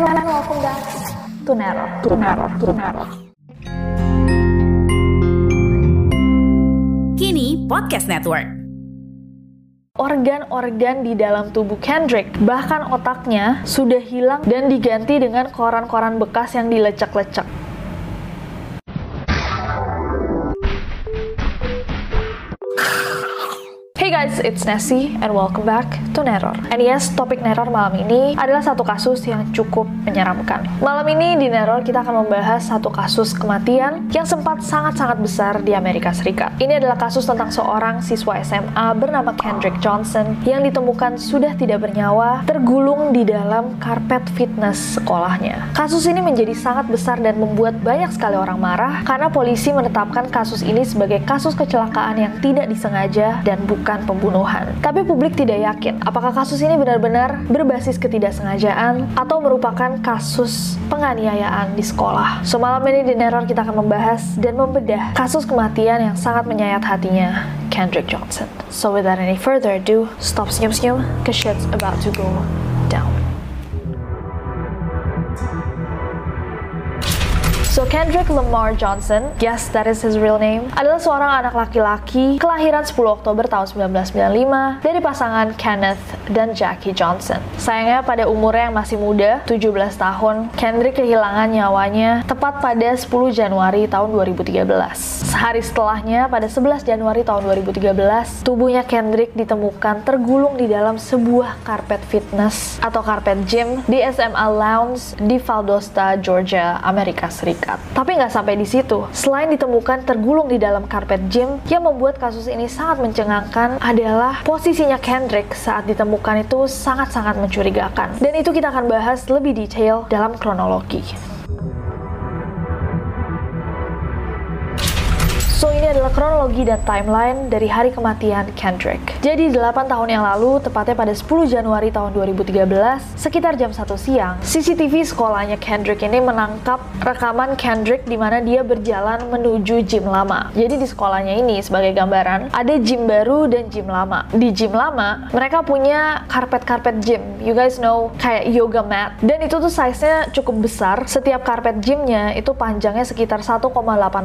And welcome back to Nero. To Nero. To Nero. Kini Podcast Network organ-organ di dalam tubuh Kendrick, bahkan otaknya, sudah hilang dan diganti dengan koran-koran bekas yang dilecek-lecek. It's Nessie and welcome back to Neror. And yes, topik Neror malam ini adalah satu kasus yang cukup menyeramkan. Malam ini di Neror kita akan membahas satu kasus kematian yang sempat sangat-sangat besar di Amerika Serikat. Ini adalah kasus tentang seorang siswa SMA bernama Kendrick Johnson yang ditemukan sudah tidak bernyawa tergulung di dalam karpet fitness sekolahnya. Kasus ini menjadi sangat besar dan membuat banyak sekali orang marah karena polisi menetapkan kasus ini sebagai kasus kecelakaan yang tidak disengaja dan bukan pembunuhan. Tapi publik tidak yakin apakah kasus ini benar-benar berbasis ketidaksengajaan atau merupakan kasus penganiayaan di sekolah. So malam ini di Neror kita akan membahas dan membedah kasus kematian yang sangat menyayat hatinya Kendrick Johnson. So without any further ado, stop senyum-senyum, cause shit's about to go down. So Kendrick Lamar Johnson, yes that is his real name, adalah seorang anak laki-laki kelahiran 10 Oktober tahun 1995 dari pasangan Kenneth dan Jackie Johnson. Sayangnya pada umurnya yang masih muda, 17 tahun, Kendrick kehilangan nyawanya tepat pada 10 Januari tahun 2013. Sehari setelahnya, pada 11 Januari tahun 2013, tubuhnya Kendrick ditemukan tergulung di dalam sebuah karpet fitness atau karpet gym di SMA Lounge di Valdosta, Georgia, Amerika Serikat. Tapi nggak sampai di situ. Selain ditemukan tergulung di dalam karpet gym, yang membuat kasus ini sangat mencengangkan adalah posisinya Kendrick saat ditemukan itu sangat-sangat mencurigakan. Dan itu kita akan bahas lebih detail dalam kronologi. Ini adalah kronologi dan timeline dari hari kematian Kendrick. Jadi 8 tahun yang lalu, tepatnya pada 10 Januari tahun 2013, sekitar jam 1 siang, CCTV sekolahnya Kendrick ini menangkap rekaman Kendrick di mana dia berjalan menuju gym lama. Jadi di sekolahnya ini sebagai gambaran, ada gym baru dan gym lama. Di gym lama, mereka punya karpet-karpet gym. You guys know kayak yoga mat. Dan itu tuh size-nya cukup besar. Setiap karpet gymnya itu panjangnya sekitar 1,8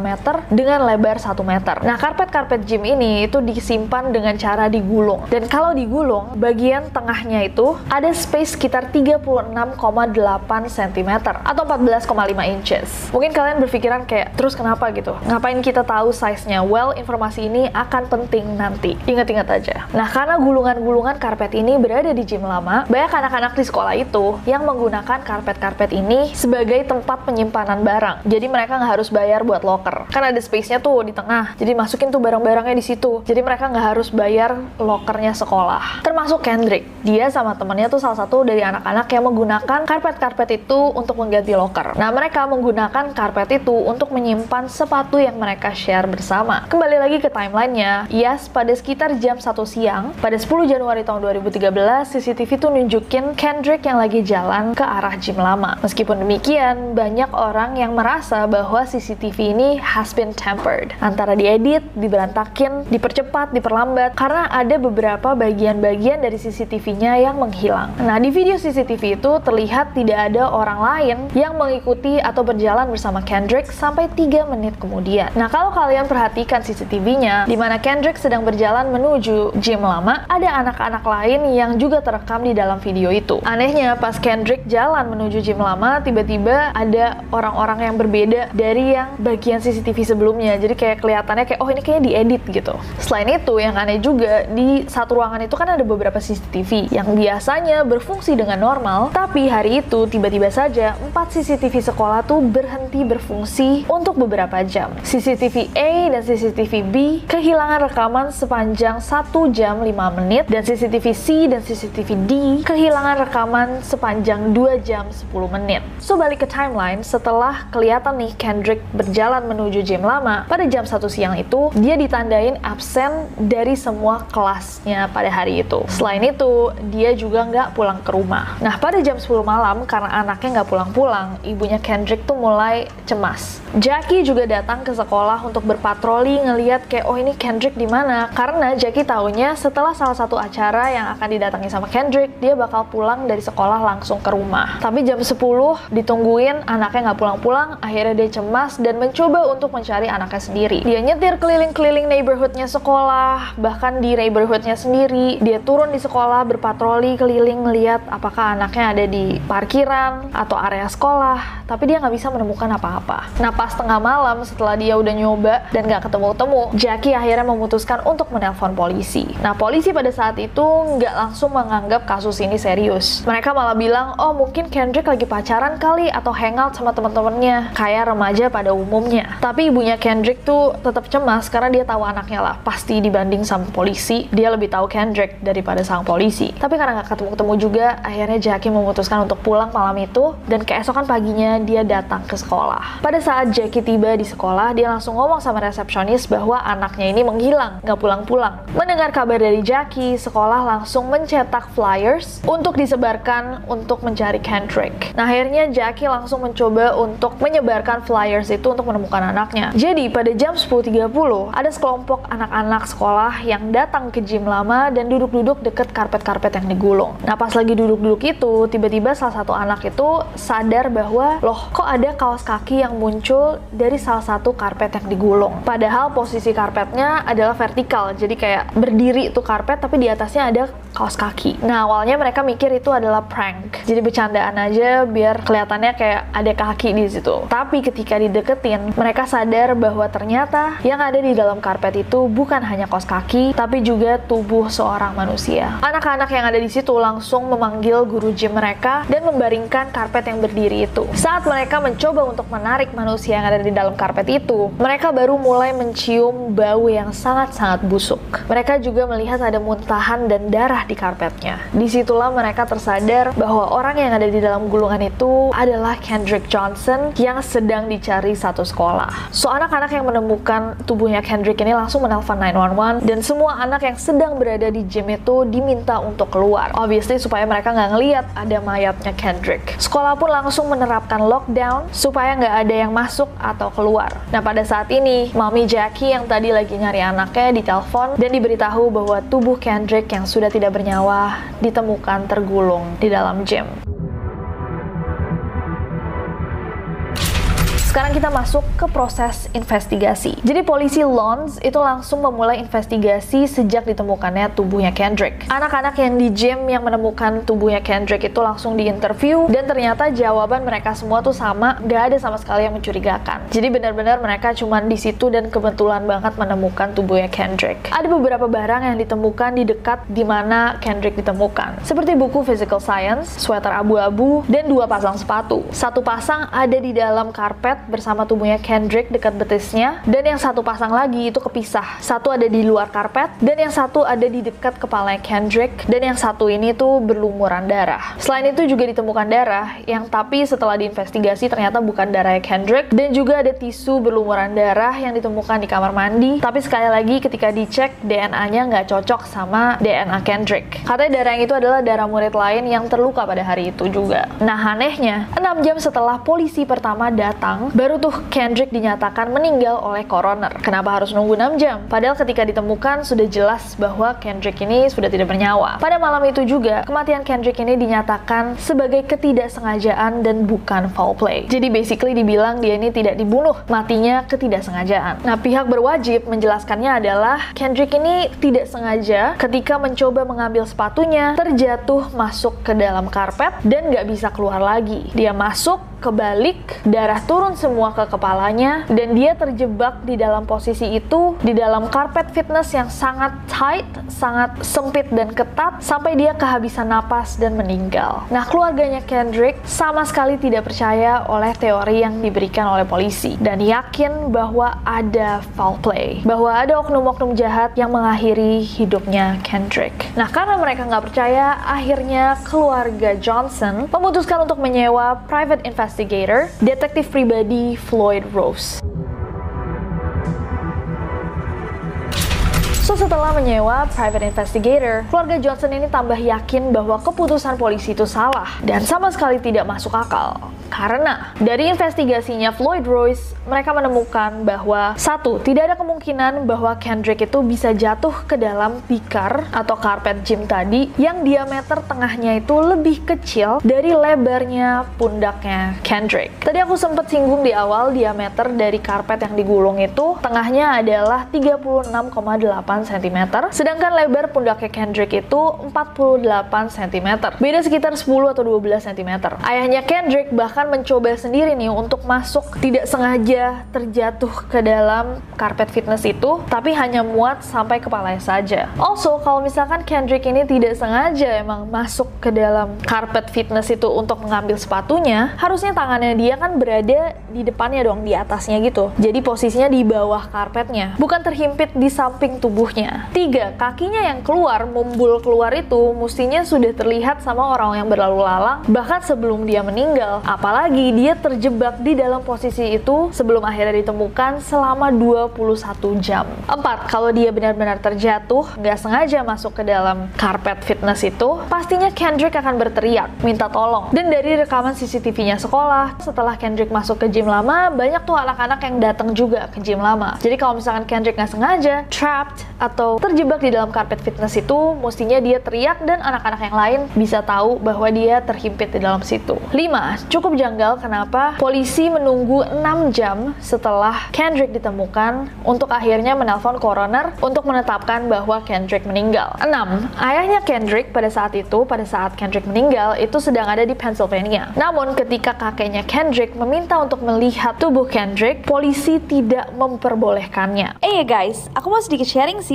meter dengan lebar 1 meter. Nah, karpet-karpet gym ini itu disimpan dengan cara digulung. Dan kalau digulung, bagian tengahnya itu ada space sekitar 36,8 cm atau 14,5 inches. Mungkin kalian berpikiran kayak, terus kenapa gitu? Ngapain kita tahu size-nya? Well, informasi ini akan penting nanti. Ingat-ingat aja. Nah, karena gulungan-gulungan karpet ini berada di gym lama, banyak anak-anak di sekolah itu yang menggunakan karpet-karpet ini sebagai tempat penyimpanan barang. Jadi mereka nggak harus bayar buat locker. Kan ada space-nya tuh di tengah. Jadi masukin tuh barang-barangnya di situ. Jadi mereka nggak harus bayar lokernya sekolah. Termasuk Kendrick. Dia sama temannya tuh salah satu dari anak-anak yang menggunakan karpet-karpet itu untuk mengganti loker. Nah, mereka menggunakan karpet itu untuk menyimpan sepatu yang mereka share bersama. Kembali lagi ke timelinenya. Yes, pada sekitar jam 1 siang, pada 10 Januari tahun 2013, CCTV tuh nunjukin Kendrick yang lagi jalan ke arah gym lama. Meskipun demikian, banyak orang yang merasa bahwa CCTV ini has been tampered antara diedit, diberantakin, dipercepat, diperlambat karena ada beberapa bagian-bagian dari CCTV-nya yang menghilang. Nah, di video CCTV itu terlihat tidak ada orang lain yang mengikuti atau berjalan bersama Kendrick sampai 3 menit kemudian. Nah, kalau kalian perhatikan CCTV-nya, di mana Kendrick sedang berjalan menuju gym lama, ada anak-anak lain yang juga terekam di dalam video itu. Anehnya, pas Kendrick jalan menuju gym lama, tiba-tiba ada orang-orang yang berbeda dari yang bagian CCTV sebelumnya. Jadi kayak kelihatannya kayak, oh ini kayaknya diedit gitu. Selain itu, yang aneh juga, di satu ruangan itu kan ada beberapa CCTV yang biasanya berfungsi dengan normal, tapi hari itu tiba-tiba saja 4 CCTV sekolah tuh berhenti berfungsi untuk beberapa jam. CCTV A dan CCTV B kehilangan rekaman sepanjang 1 jam 5 menit dan CCTV C dan CCTV D kehilangan rekaman sepanjang 2 jam 10 menit. So balik ke timeline, setelah kelihatan nih Kendrick berjalan menuju gym lama, pada jam 1 siang itu dia ditandain absen dari semua kelasnya pada hari itu. Selain itu, dia juga nggak pulang ke rumah. Nah, pada jam 10 malam, karena anaknya nggak pulang-pulang, ibunya Kendrick tuh mulai cemas. Jackie juga datang ke sekolah untuk berpatroli ngeliat kayak, oh ini Kendrick di mana? Karena Jackie taunya setelah salah satu acara yang akan didatangi sama Kendrick, dia bakal pulang dari sekolah langsung ke rumah. Tapi jam 10 ditungguin, anaknya nggak pulang-pulang, akhirnya dia cemas dan mencoba untuk mencari anaknya sendiri. Dia nyetir keliling-keliling neighborhoodnya sekolah, bahkan di neighborhoodnya sendiri, dia turun di sekolah berpatroli keliling ngeliat apakah anaknya ada di parkiran atau area sekolah, tapi dia nggak bisa menemukan apa-apa. Nah pas tengah malam setelah dia udah nyoba dan nggak ketemu-temu, Jackie akhirnya memutuskan untuk menelpon polisi. Nah polisi pada saat itu nggak langsung menganggap kasus ini serius. Mereka malah bilang, oh mungkin Kendrick lagi pacaran kali atau hangout sama teman-temannya, kayak remaja pada umumnya. Tapi ibunya Kendrick tuh tetap cemas karena dia tahu anaknya lah. Pasti dibanding sama polisi, dia lebih tahu Kendrick daripada sang polisi. Tapi karena nggak ketemu-ketemu juga, akhirnya Jackie memutuskan untuk pulang malam itu dan keesokan paginya dia datang ke sekolah. Pada saat Jackie tiba di sekolah, dia langsung ngomong sama resepsionis bahwa anaknya ini menghilang, nggak pulang-pulang. Mendengar kabar dari Jackie, sekolah langsung mencetak flyers untuk disebarkan untuk mencari Kendrick. Nah akhirnya Jackie langsung mencoba untuk menyebarkan flyers itu untuk menemukan anaknya. Jadi pada jam 10.30 ada sekelompok anak-anak sekolah yang datang ke gym lama dan duduk-duduk deket karpet-karpet yang digulung. Nah pas lagi duduk-duduk itu, tiba-tiba salah satu anak itu sadar bahwa loh kok ada kaos kaki yang muncul dari salah satu karpet yang digulung. Padahal posisi karpetnya adalah vertikal, jadi kayak berdiri itu karpet tapi di atasnya ada kaos kaki. Nah awalnya mereka mikir itu adalah prank, jadi bercandaan aja biar kelihatannya kayak ada kaki di situ. Tapi ketika dideketin, mereka sadar bahwa ternyata yang ada di dalam karpet itu bukan hanya kaos kaki, tapi juga tubuh seorang manusia. Anak-anak yang ada di situ langsung memanggil guru gym mereka dan membaringkan karpet yang berdiri itu. Saat mereka mencoba untuk menarik manusia yang ada di dalam karpet itu, mereka baru mulai mencium bau yang sangat-sangat busuk. Mereka juga melihat ada muntahan dan darah di karpetnya. Di situlah mereka tersadar bahwa orang yang ada di dalam gulungan itu adalah Kendrick Johnson yang sedang dicari satu sekolah. So, anak-anak yang menemukan tubuhnya Kendrick ini langsung menelpon 911 dan semua anak yang sedang berada di gym itu diminta untuk keluar. Obviously supaya mereka nggak ngeliat ada mayatnya Kendrick. Sekolah pun langsung menerapkan lockdown supaya nggak ada yang masuk atau keluar. Nah pada saat ini, Mami Jackie yang tadi lagi nyari anaknya ditelepon dan diberitahu bahwa tubuh Kendrick yang sudah tidak bernyawa ditemukan tergulung di dalam gym. Sekarang kita masuk ke proses investigasi. Jadi polisi Lons itu langsung memulai investigasi sejak ditemukannya tubuhnya Kendrick. Anak-anak yang di gym yang menemukan tubuhnya Kendrick itu langsung diinterview dan ternyata jawaban mereka semua tuh sama, gak ada sama sekali yang mencurigakan. Jadi benar-benar mereka cuma di situ dan kebetulan banget menemukan tubuhnya Kendrick. Ada beberapa barang yang ditemukan di dekat di mana Kendrick ditemukan, seperti buku physical science, sweater abu-abu, dan dua pasang sepatu. Satu pasang ada di dalam karpet bersama tubuhnya Kendrick dekat betisnya dan yang satu pasang lagi itu kepisah. Satu ada di luar karpet dan yang satu ada di dekat kepalanya Kendrick dan yang satu ini tuh berlumuran darah. Selain itu juga ditemukan darah yang tapi setelah diinvestigasi ternyata bukan darahnya Kendrick dan juga ada tisu berlumuran darah yang ditemukan di kamar mandi. Tapi sekali lagi ketika dicek DNA-nya nggak cocok sama DNA Kendrick. Katanya darah yang itu adalah darah murid lain yang terluka pada hari itu juga. Nah anehnya, 6 jam setelah polisi pertama datang, baru tuh Kendrick dinyatakan meninggal oleh coroner. Kenapa harus nunggu 6 jam? Padahal ketika ditemukan sudah jelas bahwa Kendrick ini sudah tidak bernyawa. Pada malam itu juga, kematian Kendrick ini dinyatakan sebagai ketidaksengajaan dan bukan foul play. Jadi basically dibilang dia ini tidak dibunuh, matinya ketidaksengajaan. Nah, pihak berwajib menjelaskannya adalah Kendrick ini tidak sengaja ketika mencoba mengambil sepatunya, terjatuh masuk ke dalam karpet dan nggak bisa keluar lagi. Dia masuk kebalik, darah turun semua ke kepalanya, dan dia terjebak di dalam posisi itu, di dalam karpet fitness yang sangat tight, sangat sempit dan ketat, sampai dia kehabisan napas dan meninggal. Nah, keluarganya Kendrick sama sekali tidak percaya oleh teori yang diberikan oleh polisi, dan yakin bahwa ada foul play, bahwa ada oknum-oknum jahat yang mengakhiri hidupnya Kendrick. Nah, karena mereka nggak percaya, akhirnya keluarga Johnson memutuskan untuk menyewa private investigator detektif pribadi Floyd Rose. Setelah menyewa private investigator, keluarga Johnson ini tambah yakin bahwa keputusan polisi itu salah dan sama sekali tidak masuk akal. Karena dari investigasinya Floyd Royce, mereka menemukan bahwa satu, tidak ada kemungkinan bahwa Kendrick itu bisa jatuh ke dalam tikar atau karpet gym tadi yang diameter tengahnya itu lebih kecil dari lebarnya pundaknya Kendrick. Tadi aku sempat singgung di awal diameter dari karpet yang digulung itu tengahnya adalah 36,8 cm, sedangkan lebar pundaknya Kendrick itu 48 cm. Beda sekitar 10 atau 12 cm. Ayahnya Kendrick bahkan mencoba sendiri nih untuk masuk tidak sengaja terjatuh ke dalam karpet fitness itu, tapi hanya muat sampai kepalanya saja. Also, kalau misalkan Kendrick ini tidak sengaja emang masuk ke dalam karpet fitness itu untuk mengambil sepatunya, harusnya tangannya dia kan berada di depannya dong, di atasnya gitu. Jadi posisinya di bawah karpetnya, bukan terhimpit di samping tubuhnya. Tiga, kakinya yang keluar, mumbul keluar itu, mestinya sudah terlihat sama orang yang berlalu lalang, bahkan sebelum dia meninggal. Apa Apalagi dia terjebak di dalam posisi itu sebelum akhirnya ditemukan selama 21 jam. Empat, kalau dia benar-benar terjatuh, nggak sengaja masuk ke dalam karpet fitness itu, pastinya Kendrick akan berteriak, minta tolong. Dan dari rekaman CCTV-nya sekolah, setelah Kendrick masuk ke gym lama, banyak tuh anak-anak yang datang juga ke gym lama. Jadi kalau misalkan Kendrick nggak sengaja, trapped, atau terjebak di dalam karpet fitness itu, mestinya dia teriak dan anak-anak yang lain bisa tahu bahwa dia terhimpit di dalam situ. Lima, cukup janggal kenapa polisi menunggu 6 jam setelah Kendrick ditemukan untuk akhirnya menelpon coroner untuk menetapkan bahwa Kendrick meninggal. 6. Ayahnya Kendrick pada saat itu, pada saat Kendrick meninggal, itu sedang ada di Pennsylvania. Namun ketika kakeknya Kendrick meminta untuk melihat tubuh Kendrick, polisi tidak memperbolehkannya. Eh hey guys, aku mau sedikit sharing sih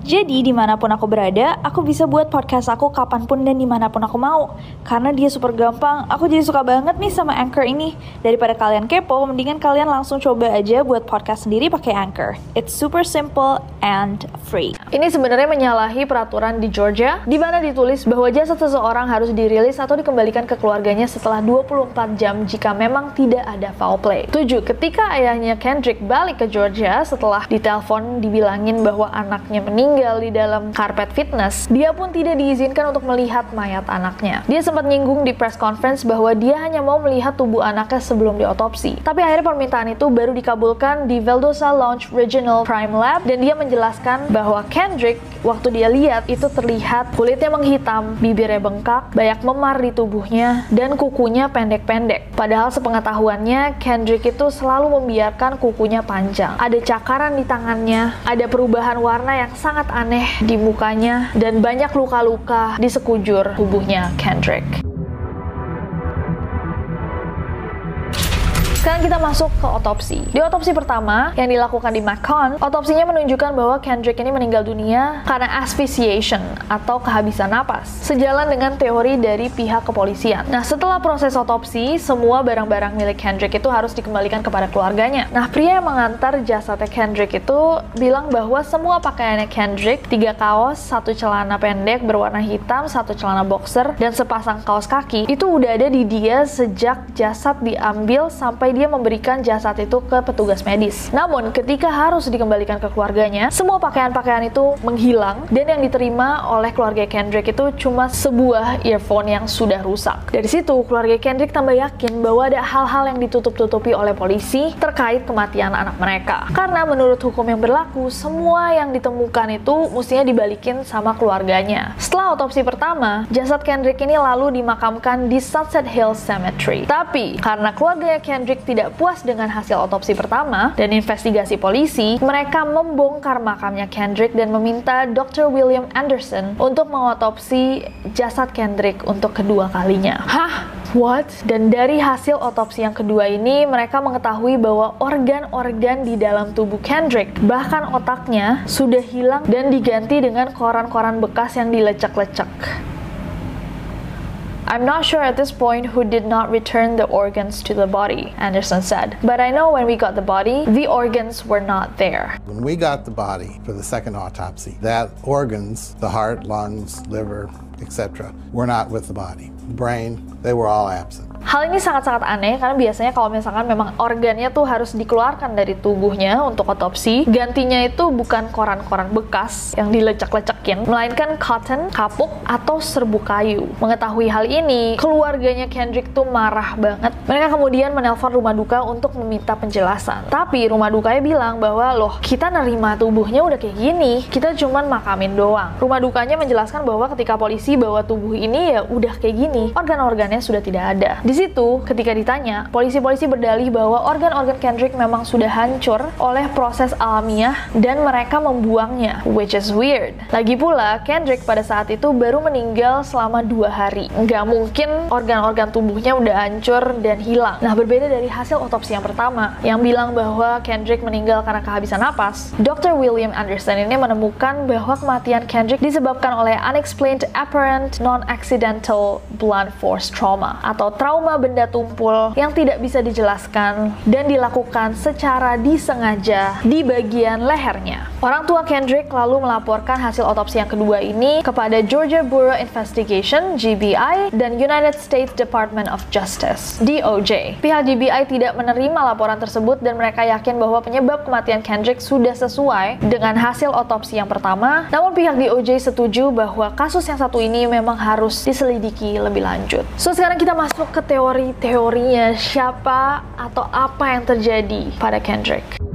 Jadi di mana pun aku berada, aku bisa buat podcast aku kapan pun dan di mana pun aku mau. Karena dia super gampang, aku jadi suka banget nih sama Anchor ini. Daripada kalian kepo, mendingan kalian langsung coba aja buat podcast sendiri pakai Anchor. It's super simple and free. Ini sebenarnya menyalahi peraturan di Georgia, di mana ditulis bahwa jasa seseorang harus dirilis atau dikembalikan ke keluarganya setelah 24 jam jika memang tidak ada foul play. 7. Ketika ayahnya Kendrick balik ke Georgia setelah ditelepon dibilangin bahwa anaknya meninggal, meninggal di dalam karpet fitness, dia pun tidak diizinkan untuk melihat mayat anaknya. Dia sempat nyinggung di press conference bahwa dia hanya mau melihat tubuh anaknya sebelum diotopsi. Tapi akhirnya permintaan itu baru dikabulkan di Valdosa Lounge Regional Crime Lab dan dia menjelaskan bahwa Kendrick waktu dia lihat itu terlihat kulitnya menghitam, bibirnya bengkak, banyak memar di tubuhnya, dan kukunya pendek-pendek. Padahal sepengetahuannya, Kendrick itu selalu membiarkan kukunya panjang. Ada cakaran di tangannya, ada perubahan warna yang sangat sangat aneh di mukanya dan banyak luka-luka di sekujur tubuhnya Kendrick. Sekarang kita masuk ke otopsi. Di otopsi pertama yang dilakukan di Macon, otopsinya menunjukkan bahwa Kendrick ini meninggal dunia karena asphyxiation atau kehabisan napas. Sejalan dengan teori dari pihak kepolisian. Nah, setelah proses otopsi, semua barang-barang milik Kendrick itu harus dikembalikan kepada keluarganya. Nah, pria yang mengantar jasadnya Kendrick itu bilang bahwa semua pakaiannya Kendrick, tiga kaos, satu celana pendek berwarna hitam, satu celana boxer, dan sepasang kaos kaki, itu udah ada di dia sejak jasad diambil sampai sampai dia memberikan jasad itu ke petugas medis. Namun, ketika harus dikembalikan ke keluarganya, semua pakaian-pakaian itu menghilang dan yang diterima oleh keluarga Kendrick itu cuma sebuah earphone yang sudah rusak. Dari situ, keluarga Kendrick tambah yakin bahwa ada hal-hal yang ditutup-tutupi oleh polisi terkait kematian anak mereka. Karena menurut hukum yang berlaku, semua yang ditemukan itu mestinya dibalikin sama keluarganya. Setelah otopsi pertama, jasad Kendrick ini lalu dimakamkan di Sunset Hills Cemetery. Tapi, karena keluarga Kendrick tidak puas dengan hasil otopsi pertama dan investigasi polisi, mereka membongkar makamnya Kendrick dan meminta Dr. William Anderson untuk mengotopsi jasad Kendrick untuk kedua kalinya. Hah? What? Dan dari hasil otopsi yang kedua ini, mereka mengetahui bahwa organ-organ di dalam tubuh Kendrick, bahkan otaknya, sudah hilang dan diganti dengan koran-koran bekas yang dilecek-lecek. I'm not sure at this point who did not return the organs to the body, Anderson said. But I know when we got the body, the organs were not there. When we got the body for the second autopsy, that organs, the heart, lungs, liver, etc., were not with the body. The brain, they were all absent. Hal ini sangat-sangat aneh karena biasanya kalau misalkan memang organnya tuh harus dikeluarkan dari tubuhnya untuk otopsi, gantinya itu bukan koran-koran bekas yang dilecek-lecekin, melainkan cotton, kapuk, atau serbuk kayu. Mengetahui hal ini, keluarganya Kendrick tuh marah banget. Mereka kemudian menelpon rumah duka untuk meminta penjelasan. Tapi rumah dukanya bilang bahwa loh kita nerima tubuhnya udah kayak gini, kita cuman makamin doang. Rumah dukanya menjelaskan bahwa ketika polisi bawa tubuh ini ya udah kayak gini, organ-organnya sudah tidak ada. Di situ, ketika ditanya, polisi-polisi berdalih bahwa organ-organ Kendrick memang sudah hancur oleh proses alamiah dan mereka membuangnya, which is weird. Lagi pula, Kendrick pada saat itu baru meninggal selama dua hari. Nggak mungkin organ-organ tubuhnya udah hancur dan hilang. Nah, berbeda dari hasil otopsi yang pertama, yang bilang bahwa Kendrick meninggal karena kehabisan napas, Dr. William Anderson ini menemukan bahwa kematian Kendrick disebabkan oleh unexplained apparent non-accidental blunt force trauma atau trauma trauma benda tumpul yang tidak bisa dijelaskan dan dilakukan secara disengaja di bagian lehernya. Orang tua Kendrick lalu melaporkan hasil otopsi yang kedua ini kepada Georgia Bureau Investigation GBI dan United States Department of Justice DOJ. Pihak GBI tidak menerima laporan tersebut dan mereka yakin bahwa penyebab kematian Kendrick sudah sesuai dengan hasil otopsi yang pertama. Namun pihak DOJ setuju bahwa kasus yang satu ini memang harus diselidiki lebih lanjut. So sekarang kita masuk ke teori-teorinya siapa atau apa yang terjadi pada Kendrick.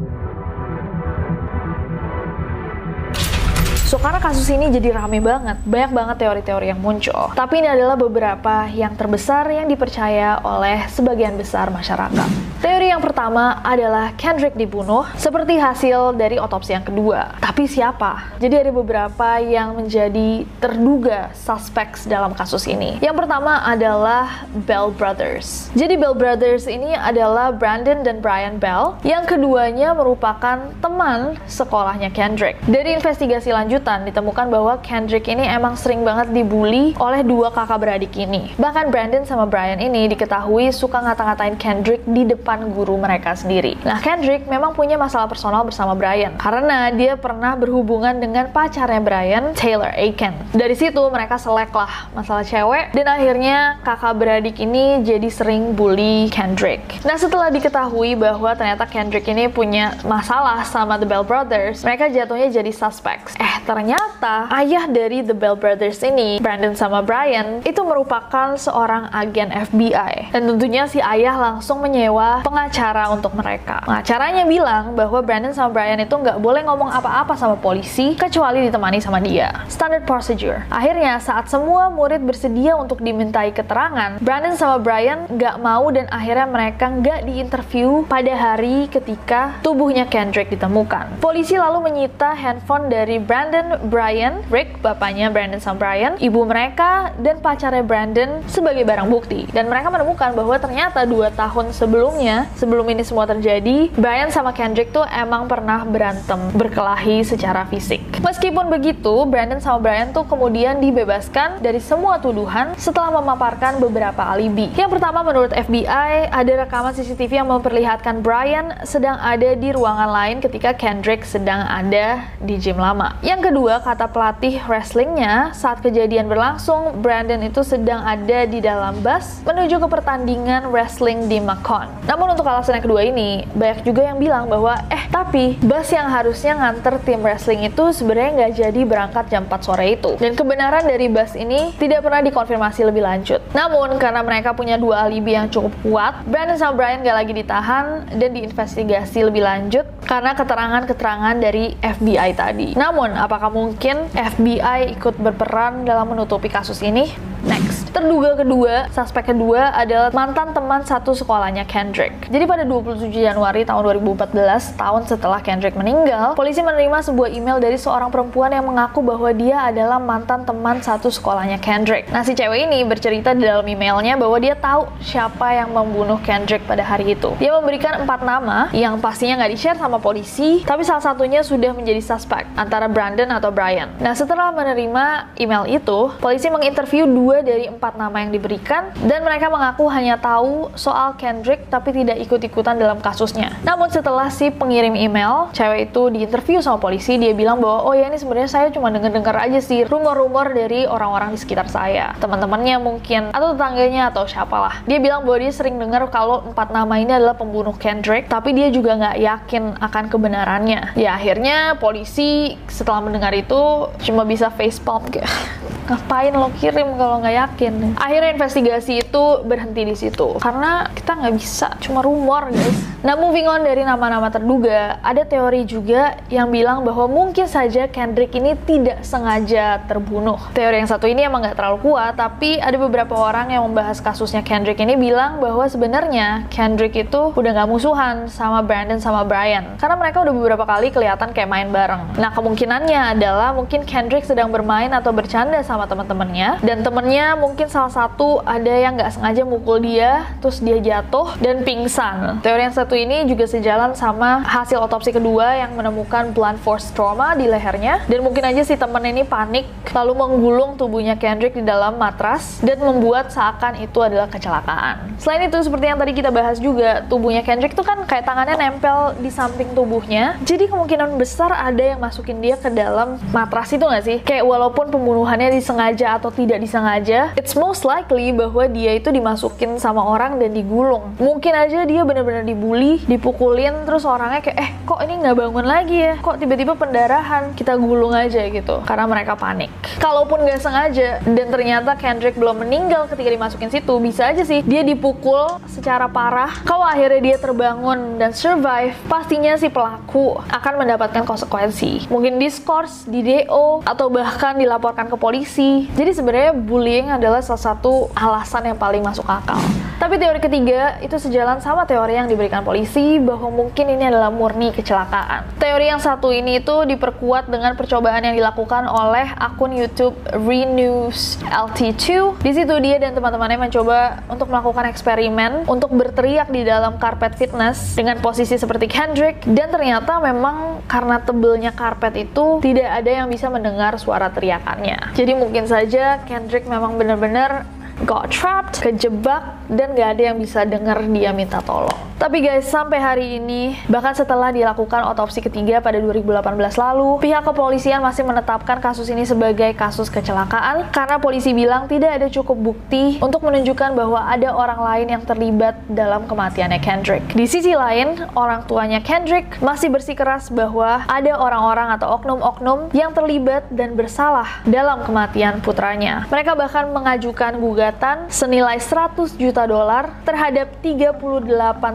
Karena kasus ini jadi rame banget, banyak banget teori-teori yang muncul. Tapi ini adalah beberapa yang terbesar yang dipercaya oleh sebagian besar masyarakat. Teori yang pertama adalah Kendrick dibunuh seperti hasil dari otopsi yang kedua. Tapi siapa? Jadi ada beberapa yang menjadi terduga suspects dalam kasus ini. Yang pertama adalah Bell Brothers. Jadi Bell Brothers ini adalah Brandon dan Brian Bell. Yang keduanya merupakan teman sekolahnya Kendrick. Dari investigasi lanjut ditemukan bahwa Kendrick ini emang sering banget dibully oleh dua kakak beradik ini. Bahkan Brandon sama Brian ini diketahui suka ngata-ngatain Kendrick di depan guru mereka sendiri. Nah, Kendrick memang punya masalah personal bersama Brian karena dia pernah berhubungan dengan pacarnya Brian, Taylor Aiken. Dari situ mereka selek lah masalah cewek dan akhirnya kakak beradik ini jadi sering bully Kendrick. Nah, setelah diketahui bahwa ternyata Kendrick ini punya masalah sama The Bell Brothers, mereka jatuhnya jadi suspects. Eh, ternyata ayah dari The Bell Brothers ini, Brandon sama Brian, itu merupakan seorang agen FBI. Dan tentunya si ayah langsung menyewa pengacara untuk mereka. Pengacaranya bilang bahwa Brandon sama Brian itu nggak boleh ngomong apa-apa sama polisi kecuali ditemani sama dia. Standard procedure. Akhirnya saat semua murid bersedia untuk dimintai keterangan, Brandon sama Brian nggak mau dan akhirnya mereka nggak diinterview pada hari ketika tubuhnya Kendrick ditemukan. Polisi lalu menyita handphone dari Brandon Brandon, Brian, Rick, bapaknya Brandon sama Brian, ibu mereka, dan pacarnya Brandon sebagai barang bukti. Dan mereka menemukan bahwa ternyata dua tahun sebelumnya, sebelum ini semua terjadi, Brian sama Kendrick tuh emang pernah berantem, berkelahi secara fisik. Meskipun begitu, Brandon sama Brian tuh kemudian dibebaskan dari semua tuduhan setelah memaparkan beberapa alibi. Yang pertama menurut FBI, ada rekaman CCTV yang memperlihatkan Brian sedang ada di ruangan lain ketika Kendrick sedang ada di gym lama. Yang kedua, kata pelatih wrestlingnya, saat kejadian berlangsung, Brandon itu sedang ada di dalam bus menuju ke pertandingan wrestling di Macon. Namun untuk alasan yang kedua ini, banyak juga yang bilang bahwa, eh tapi bus yang harusnya nganter tim wrestling itu sebenarnya nggak jadi berangkat jam 4 sore itu. Dan kebenaran dari bus ini tidak pernah dikonfirmasi lebih lanjut. Namun karena mereka punya dua alibi yang cukup kuat, Brandon sama Brian gak lagi ditahan dan diinvestigasi lebih lanjut karena keterangan-keterangan dari FBI tadi. Namun, apakah mungkin FBI ikut berperan dalam menutupi kasus ini? Next. Terduga kedua, suspek kedua adalah mantan teman satu sekolahnya Kendrick. Jadi pada 27 Januari tahun 2014, tahun setelah Kendrick meninggal, polisi menerima sebuah email dari seorang perempuan yang mengaku bahwa dia adalah mantan teman satu sekolahnya Kendrick. Nah, si cewek ini bercerita di dalam emailnya bahwa dia tahu siapa yang membunuh Kendrick pada hari itu. Dia memberikan empat nama yang pastinya nggak di-share sama polisi, tapi salah satunya sudah menjadi suspek antara Brandon atau Brian. Nah, setelah menerima email itu, polisi menginterview dua dari empat nama yang diberikan dan mereka mengaku hanya tahu soal Kendrick tapi tidak ikut-ikutan dalam kasusnya. Namun setelah si pengirim email, cewek itu diinterview sama polisi, dia bilang bahwa oh ya ini sebenarnya saya cuma dengar-dengar aja sih rumor-rumor dari orang-orang di sekitar saya, teman-temannya mungkin atau tetangganya atau siapalah. Dia bilang bahwa dia sering dengar kalau empat nama ini adalah pembunuh Kendrick, tapi dia juga nggak yakin akan kebenarannya. Ya akhirnya polisi setelah mendengar itu cuma bisa facepalm kayak ngapain lo kirim kalau nggak yakin akhirnya investigasi itu berhenti di situ. Karena kita nggak bisa cuma rumor guys. Nah moving on dari nama-nama terduga ada teori juga yang bilang bahwa mungkin saja Kendrick ini tidak sengaja terbunuh. Teori yang satu ini emang nggak terlalu kuat tapi ada beberapa orang yang membahas kasusnya Kendrick ini bilang bahwa sebenarnya Kendrick itu udah nggak musuhan sama Brandon sama Brian. Karena mereka udah beberapa kali kelihatan kayak main bareng. Nah kemungkinannya adalah mungkin Kendrick sedang bermain atau bercanda sama teman-temannya dan temennya mungkin salah satu ada yang nggak sengaja mukul dia terus dia jatuh dan pingsan. Teori yang satu ini juga sejalan sama hasil otopsi kedua yang menemukan blunt force trauma di lehernya. Dan mungkin aja si temen ini panik lalu menggulung tubuhnya Kendrick di dalam matras dan membuat seakan itu adalah kecelakaan. Selain itu seperti yang tadi kita bahas juga tubuhnya Kendrick tuh kan kayak tangannya nempel di samping tubuhnya. Jadi kemungkinan besar ada yang masukin dia ke dalam matras itu nggak sih? Kayak walaupun pembunuhannya di disengaja atau tidak disengaja, it's most likely bahwa dia itu dimasukin sama orang dan digulung. Mungkin aja dia benar-benar dibully, dipukulin, terus orangnya kayak, eh kok ini nggak bangun lagi ya? Kok tiba-tiba pendarahan? Kita gulung aja gitu, karena mereka panik. Kalaupun nggak sengaja, dan ternyata Kendrick belum meninggal ketika dimasukin situ, bisa aja sih dia dipukul secara parah. Kalau akhirnya dia terbangun dan survive, pastinya si pelaku akan mendapatkan konsekuensi. Mungkin diskors, di DO, atau bahkan dilaporkan ke polisi. Jadi sebenarnya bullying adalah salah satu alasan yang paling masuk akal. Tapi teori ketiga itu sejalan sama teori yang diberikan polisi bahwa mungkin ini adalah murni kecelakaan. Teori yang satu ini itu diperkuat dengan percobaan yang dilakukan oleh akun YouTube Renews LT2. Di situ dia dan teman-temannya mencoba untuk melakukan eksperimen untuk berteriak di dalam karpet fitness dengan posisi seperti Kendrick dan ternyata memang karena tebelnya karpet itu tidak ada yang bisa mendengar suara teriakannya. Jadi mungkin saja Kendrick memang benar-benar bener-bener got trapped, kejebak, dan gak ada yang bisa dengar dia minta tolong. Tapi guys, sampai hari ini, bahkan setelah dilakukan otopsi ketiga pada 2018 lalu, pihak kepolisian masih menetapkan kasus ini sebagai kasus kecelakaan karena polisi bilang tidak ada cukup bukti untuk menunjukkan bahwa ada orang lain yang terlibat dalam kematiannya Kendrick. Di sisi lain, orang tuanya Kendrick masih bersikeras bahwa ada orang-orang atau oknum-oknum yang terlibat dan bersalah dalam kematian putranya. Mereka bahkan mengajukan gugatan senilai 100 juta dolar terhadap 38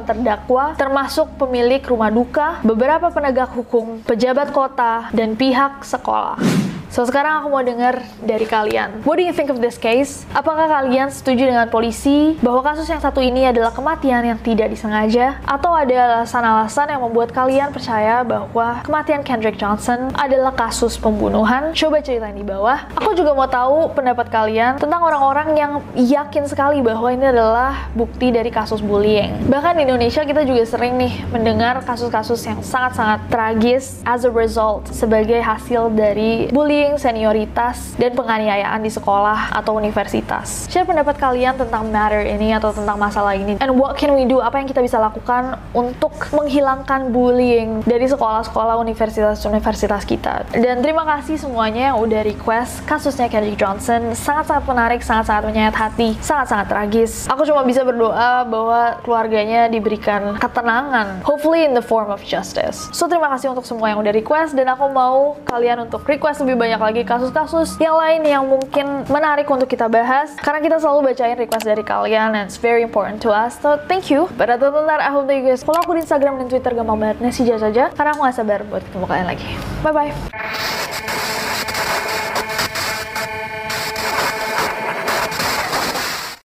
terdakwa termasuk pemilik rumah duka, beberapa penegak hukum, pejabat kota, dan pihak sekolah. So sekarang aku mau dengar dari kalian. What do you think of this case? Apakah kalian setuju dengan polisi bahwa kasus yang satu ini adalah kematian yang tidak disengaja? Atau ada alasan-alasan yang membuat kalian percaya bahwa kematian Kendrick Johnson adalah kasus pembunuhan? Coba ceritain di bawah. Aku juga mau tahu pendapat kalian tentang orang-orang yang yakin sekali bahwa ini adalah bukti dari kasus bullying. Bahkan di Indonesia kita juga sering nih mendengar kasus-kasus yang sangat-sangat tragis as a result sebagai hasil dari bullying senioritas dan penganiayaan di sekolah atau universitas. Share pendapat kalian tentang matter ini atau tentang masalah ini and what can we do? Apa yang kita bisa lakukan untuk menghilangkan bullying dari sekolah-sekolah universitas-universitas kita. Dan terima kasih semuanya yang udah request kasusnya Kendrick Johnson sangat-sangat menarik, sangat-sangat menyayat hati, sangat-sangat tragis. Aku cuma bisa berdoa bahwa keluarganya diberikan ketenangan, hopefully in the form of justice. So terima kasih untuk semua yang udah request dan aku mau kalian untuk request lebih banyak lagi kasus-kasus yang lain yang mungkin menarik untuk kita bahas karena kita selalu bacain request dari kalian and it's very important to us. So thank you. I hope that you guys follow aku di Instagram dan Twitter gampang banget ngasih saja karena aku gak sabar buat ketemu kalian lagi. Bye bye.